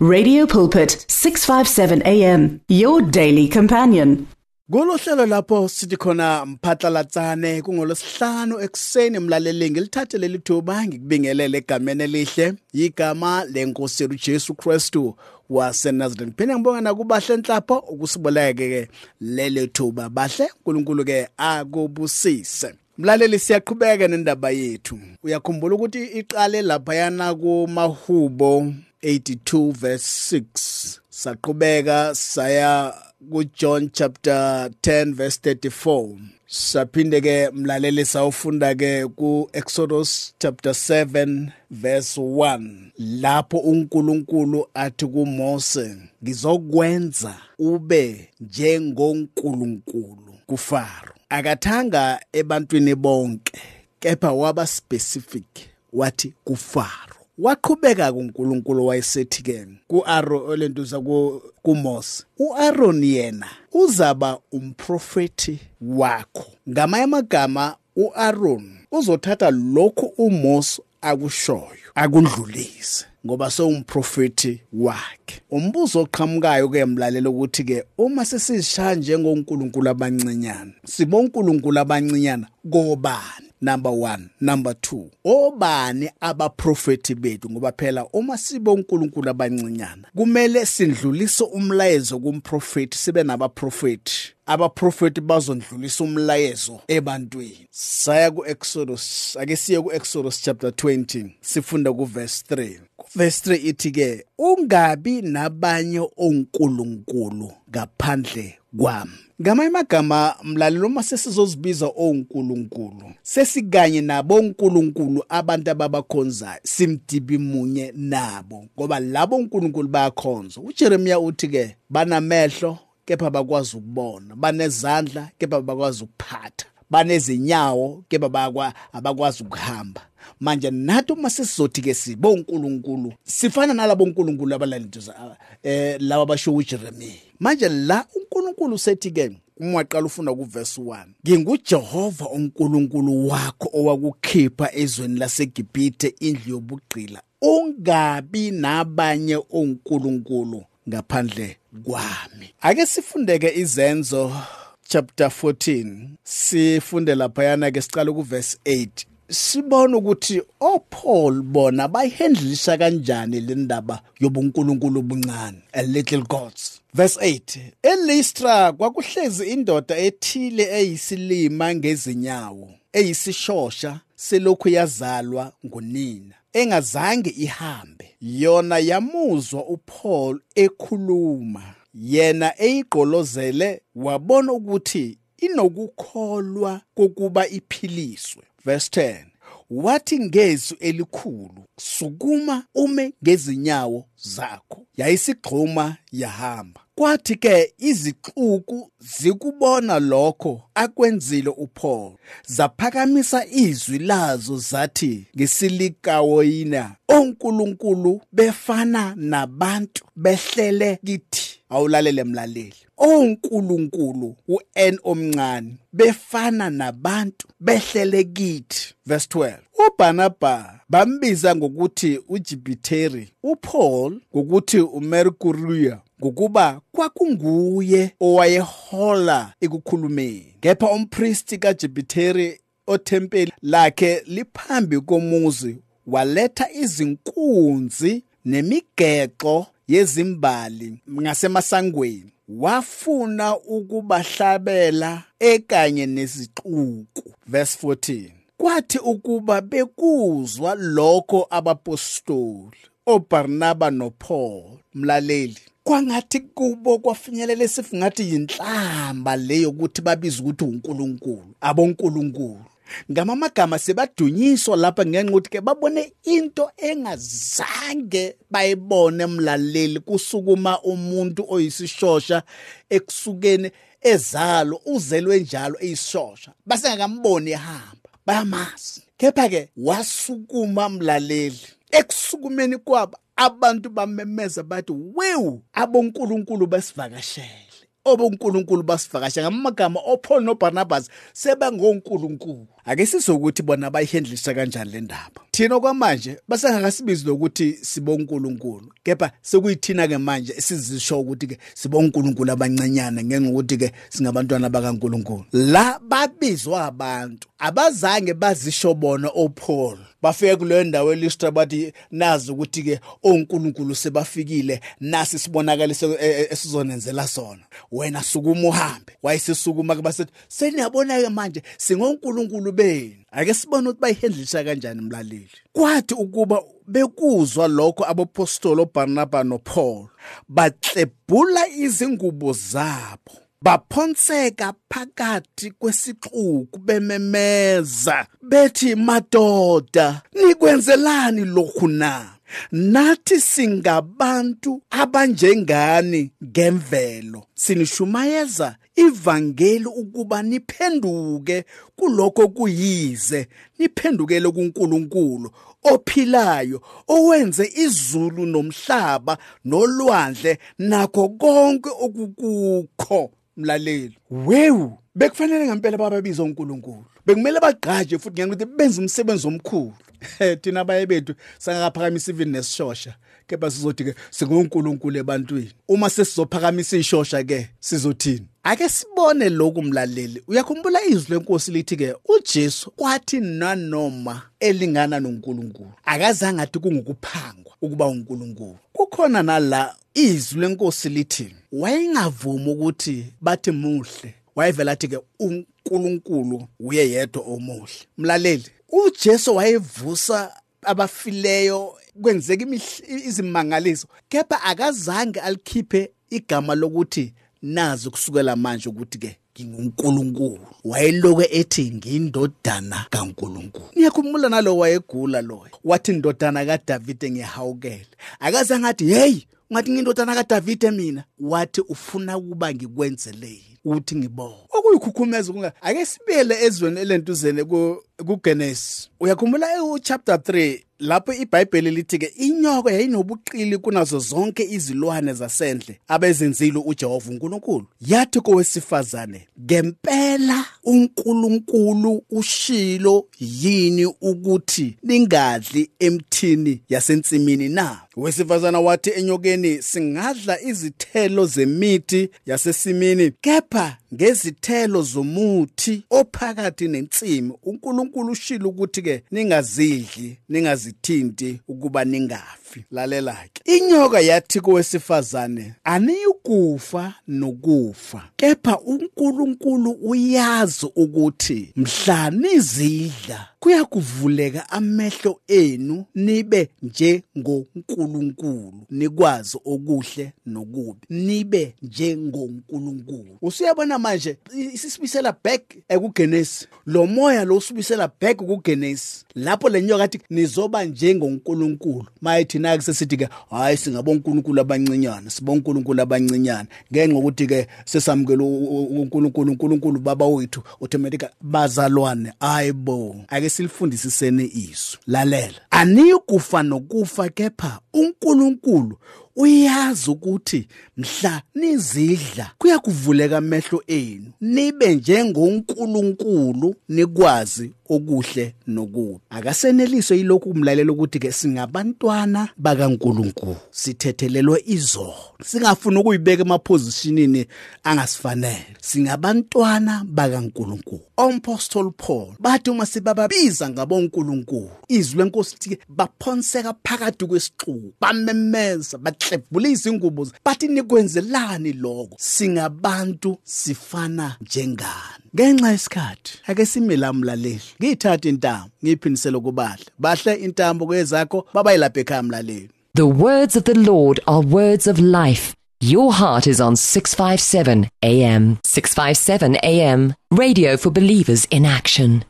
Radio Pulpit 657 AM your daily companion. Kulohlelo lapho sithi khona mphatlalatsane kungolosihlanu ekseni mlaleli ngilithathe leli thuba ngikubingelele egameni elihle igama lenkosi yethu Jesu Kristu waseNazareth. Phinde ngibonga nakubahle enhlapho ukusiboleke ke leli thuba bahle uNkulunkulu ke akubusise. Mlaleli siyaqhubeka nendaba yethu. Uyakhumbula ukuthi iqale lapha yana kumahubo 82 verse 6 saqhubeka saya kuJohn chapter 10 verse 34 saphinde ke mlaleli sawufunda ke ku Exodus chapter 7 verse 1 lapho uNkulunkulu athi kuMose ngizokwenza ube njengoNkulunkulu kuFaro. Akathanga ebantwini bonke kepha waba specific wathi kuFaro. Waqhubeka kuNkulunkulu wayesethi ke kuAro olentuza kuMose uAaron yena uzaba umprofeti wakho. Ngamanye amagama uAaron uzothatha lokhu uMose akushoyo akundlulise ngoba sewumprofeti wakhe. Umbuzo oqhamukayo ke mlalela ukuthi ke uma sesizishaya njengonkulunkulu abancinyana sibonkulunkulu abancinyana kobani number 1 number 2 obani abaprofeti bethu? Ngoba phela uma sibe uNkulunkulu abancinyana kumele sindlulise umlayezo kumprofeti sibe nabaprofeti. Abaprofeti bazondlulisa umlayezo ebantwini. Saya ku-exodus ake siye ku-exodus chapter 20 sifunda kuverse 3 kuverse 3 ithi ke ungabi nabanye onkulunkulu ngaphandle kwami. Ngamanye amagama mlalelo uma sesizozibiza onkulunkulu sesikanye nabo onkulunkulu abantu ababakhonzayo simdibi munye nabo ngoba labo onkulunkulu bayakhonza ujeremiya uthi ke banamehlo kepha bakwazi ukubona banezandla kepha bakwazi ukuphatha. Banezinyawo kepha abakwazi ukuhamba. Manje nathi uma sesizothi ke sibo uNkulunkulu sifana nalabo uNkulunkulu abalandiza eh laba basho uJeremiya. Manje la uNkulunkulu sethi ke uma waqala ufunda kuverse 1 ngingujehova uNkulunkulu wakho owakukhipha ezweni laseGibhithe indlu yobugqila ungabi nabanye onkulunkulu ngaphandle kwami. Ake sifundeke izenzo chapter 14 sifunde laphayana ke sicala kuverse 8 sibona ukuthi oPaul bona bayihendlisha kanjani le ndaba yobunkulunkulu obuncane a little gods? Verse 8 eListra kwakuhlezi indoda ethile eyisilima ngezinyawo eyisishosha selokhu yazalwa ngunina engazange ihambe. Yona yamuzwa uPaul ekhuluma. Yena eyigqolozele wabona ukuthi inokukholwa kokuba iphiliswe. Verse 10 wathi ngezwi elikhulu sukuma ume ngezinyawo zakho. Yayisigxuma yahamba. Kwathi ke izixuku zikubona lokho akwenzile uPaul. Zaphakamisa izwi lazo zathi ngesilikawoyina onkulunkulu befana nabantu behlele kithi awulalele mlaleli. Onkulunkulu uN omncane befana nabantu behlele kithi verse 12 uBarnaba bambiza ngokuthi uJupiteri uPaul ngokuthi uMercury ngokuba kwakunguye owayehola ekukhulumeni. Kepha umpristi kaJupiteri othempeli lakhe liphambi komuzi waletha izinkunzi nemigexo yezimbali ngasemasangweni wafuna ukubahlabela ekanye nezixuku verse 14 kwathi ukuba bekuzwa lokho abapostoli oBarnaba noPaul mlaleli kwangathi kubo kwafinyelela esifu ngathi yinhlamba leyo ukuthi babiza ukuthi uNkulunkulu abonkulunkulu. Ngamamagama sebadunyiswa lapha ngenxa ukuthi ke babone into engazange bayibone emlaleli kusukuma umuntu oyisishosha ekusukeni ezalo uzelwe njalo eyisishosha. Basengakamboni ehamba bayamazi. Kepha ke wasukuma mlaleli. Ekusukumeni kwabo abantu bamemeza bathi wewu abonkulunkulu basivakashele obonkulunkulu basivakasha ngamagama oPaul noBarnabas sebengonkulunkulu ake sizokuthi bona bayihendlisa kanjani le ndaba? Thina kwamanje basengakasibizi lokuthi sibonkulunkulu kepha sekuyithina ke manje sizisho ukuthi ke sibonkulunkulu abancanyana ngenxa ukuthi ke singabantwana bakaNkulunkulu. La babizwa abantu abazange bazisho bona oPaul. Bafike kuleyo ndawo elistra bathi nazi ukuthi ke onkulunkulu sebafikile nasi sibonakaliso e, e, esizonenzela sona. Wena sukuma uhambe wayesisukuma ke basethi seniyabona ke manje singonkulunkulu benu ake sibone ukuthi bayihendlisha kanjani mlaleli. Kwathi ukuba bekuzwa lokho abapostoli uBarnaba noPaul batlebhula izingubo zabo baphonseka phakathi kwesixuku bememeza bethi madoda nikwenzelani lokhu na? Nathi singabantu abanjengani ngemvelo. Sinishumayeza ivangeli ukuba niphenduke kuloko kuyize niphendukele kuNkulunkulu ophilayo owenze izulu nomhlaba nolwandle nakho konke okukukho mlaleli. Wewu bekufanele ngempela bababiza uNkulunkulu. Bekumele bagqaje futhi ngenxa ukuthi benza umsebenzi omkhulu. Thina abaye bethu sangakaphakamisa even nesishosha. Kepha sizothi ke singunkulunkulu ebantwini. Uma sesizophakamisa ishosha ke sizothini? Ake sibone lokhu mlaleli. Uyakhumbula izwi lenkosi lithi ke uJesu kwathi nanoma elingana noNkulunkulu akazange athi kungukuphangwa ukuba uNkulunkulu. Kukhona nala izwi lenkosi lithi wayengavumi ukuthi bathi muhle. Wayevela athi ke uNkulunkulu uye yedwa omuhle. Mlaleli uJesu wayevusa abafileyo kwenzeka izimangaliso. Kepha akazange alikhiphe igama lokuthi nazi kusukela manje ukuthi ke ngingunkulunkulu. Wayeloke ethi ngindodana kaNkulunkulu. Niyakhumbula nalo wayegula loyo. Wathi indodana kaDavide ngiyahawukele akaze ngathi hey ngathi ngindodana kaDavide mina wathi ufuna ukuba ngikwenzeleni ukuthi ngibone okuyikhukhumeza kunga ake sibele ezweni elentuzene kuGenesis. Uyakhumbula uchapter 3 lapho iBhayibheli lithi ke inyoka yayinobuqili kunazo zonke izilwane zasendle abezenzile uJehova uNkulunkulu. Yathi kowesifazane ngempela uNkulunkulu ushilo yini ukuthi ningadli emthini yasensimini na? Wesifazana wathi enyokeni singadla izithelo zemithi yasesimini kepha ngezithelo zomuthi ophakathi nensimi uNkulunkulu ushilo ukuthi ke ningazidli ningazithinti ukuba ningafi lalela ke. Inyoka yathi kowesifazane aniyukufa nokufa kepha uNkulunkulu uyazi ukuthi mhla nizidla kuyakuvuleka amehlo enu nibe njengoNkulunkulu nikwazi okuhle nokubi nibe njengoNkulunkulu. Usuyabona manje isibisela back ekuGenesis lo moya lo usubisela back kuGenesis lapho lenyoka athi nizoba njengoNkulunkulu. Mayithi naku sesithi ke hayi singabonkulunkulu abancinyana sibonkulunkulu abancinyana ngenxa ukuthi ke sesamukela uNkulunkulu uNkulunkulu baba wethu automatic bazalwane ayibo ake silifundisisene izwi lalela. Aniyikufa nokufa kepha uNkulunkulu uyazi ukuthi mhla nizidla kuyakuvuleka amehlo enu. Nibe njengonkulunkulu nikwazi okuhle nokubi. Akaseneliswe yilokhu kumlalela ukuthi ke singabantwana bakaNkulunkulu sithethelelwe izono singafuni ukuyibeka emapositionini angasifanele. Singabantwana bakaNkulunkulu. Umpostoli Paul bathi uma sibababiza ngabonkulunkulu izwi lenkosi lithi baphonseka phakathi kwesixuku bamemeza izingubo nikwenzelani lokho singabantu sifana njengani ngenxa yesikhathi ake intambo kubahle bahle intambo kwezakho babayilapha ekhaya mlaleli The words of the Lord are words of life. Your heart is on 657 AM. 657 AM. Radio for believers in action.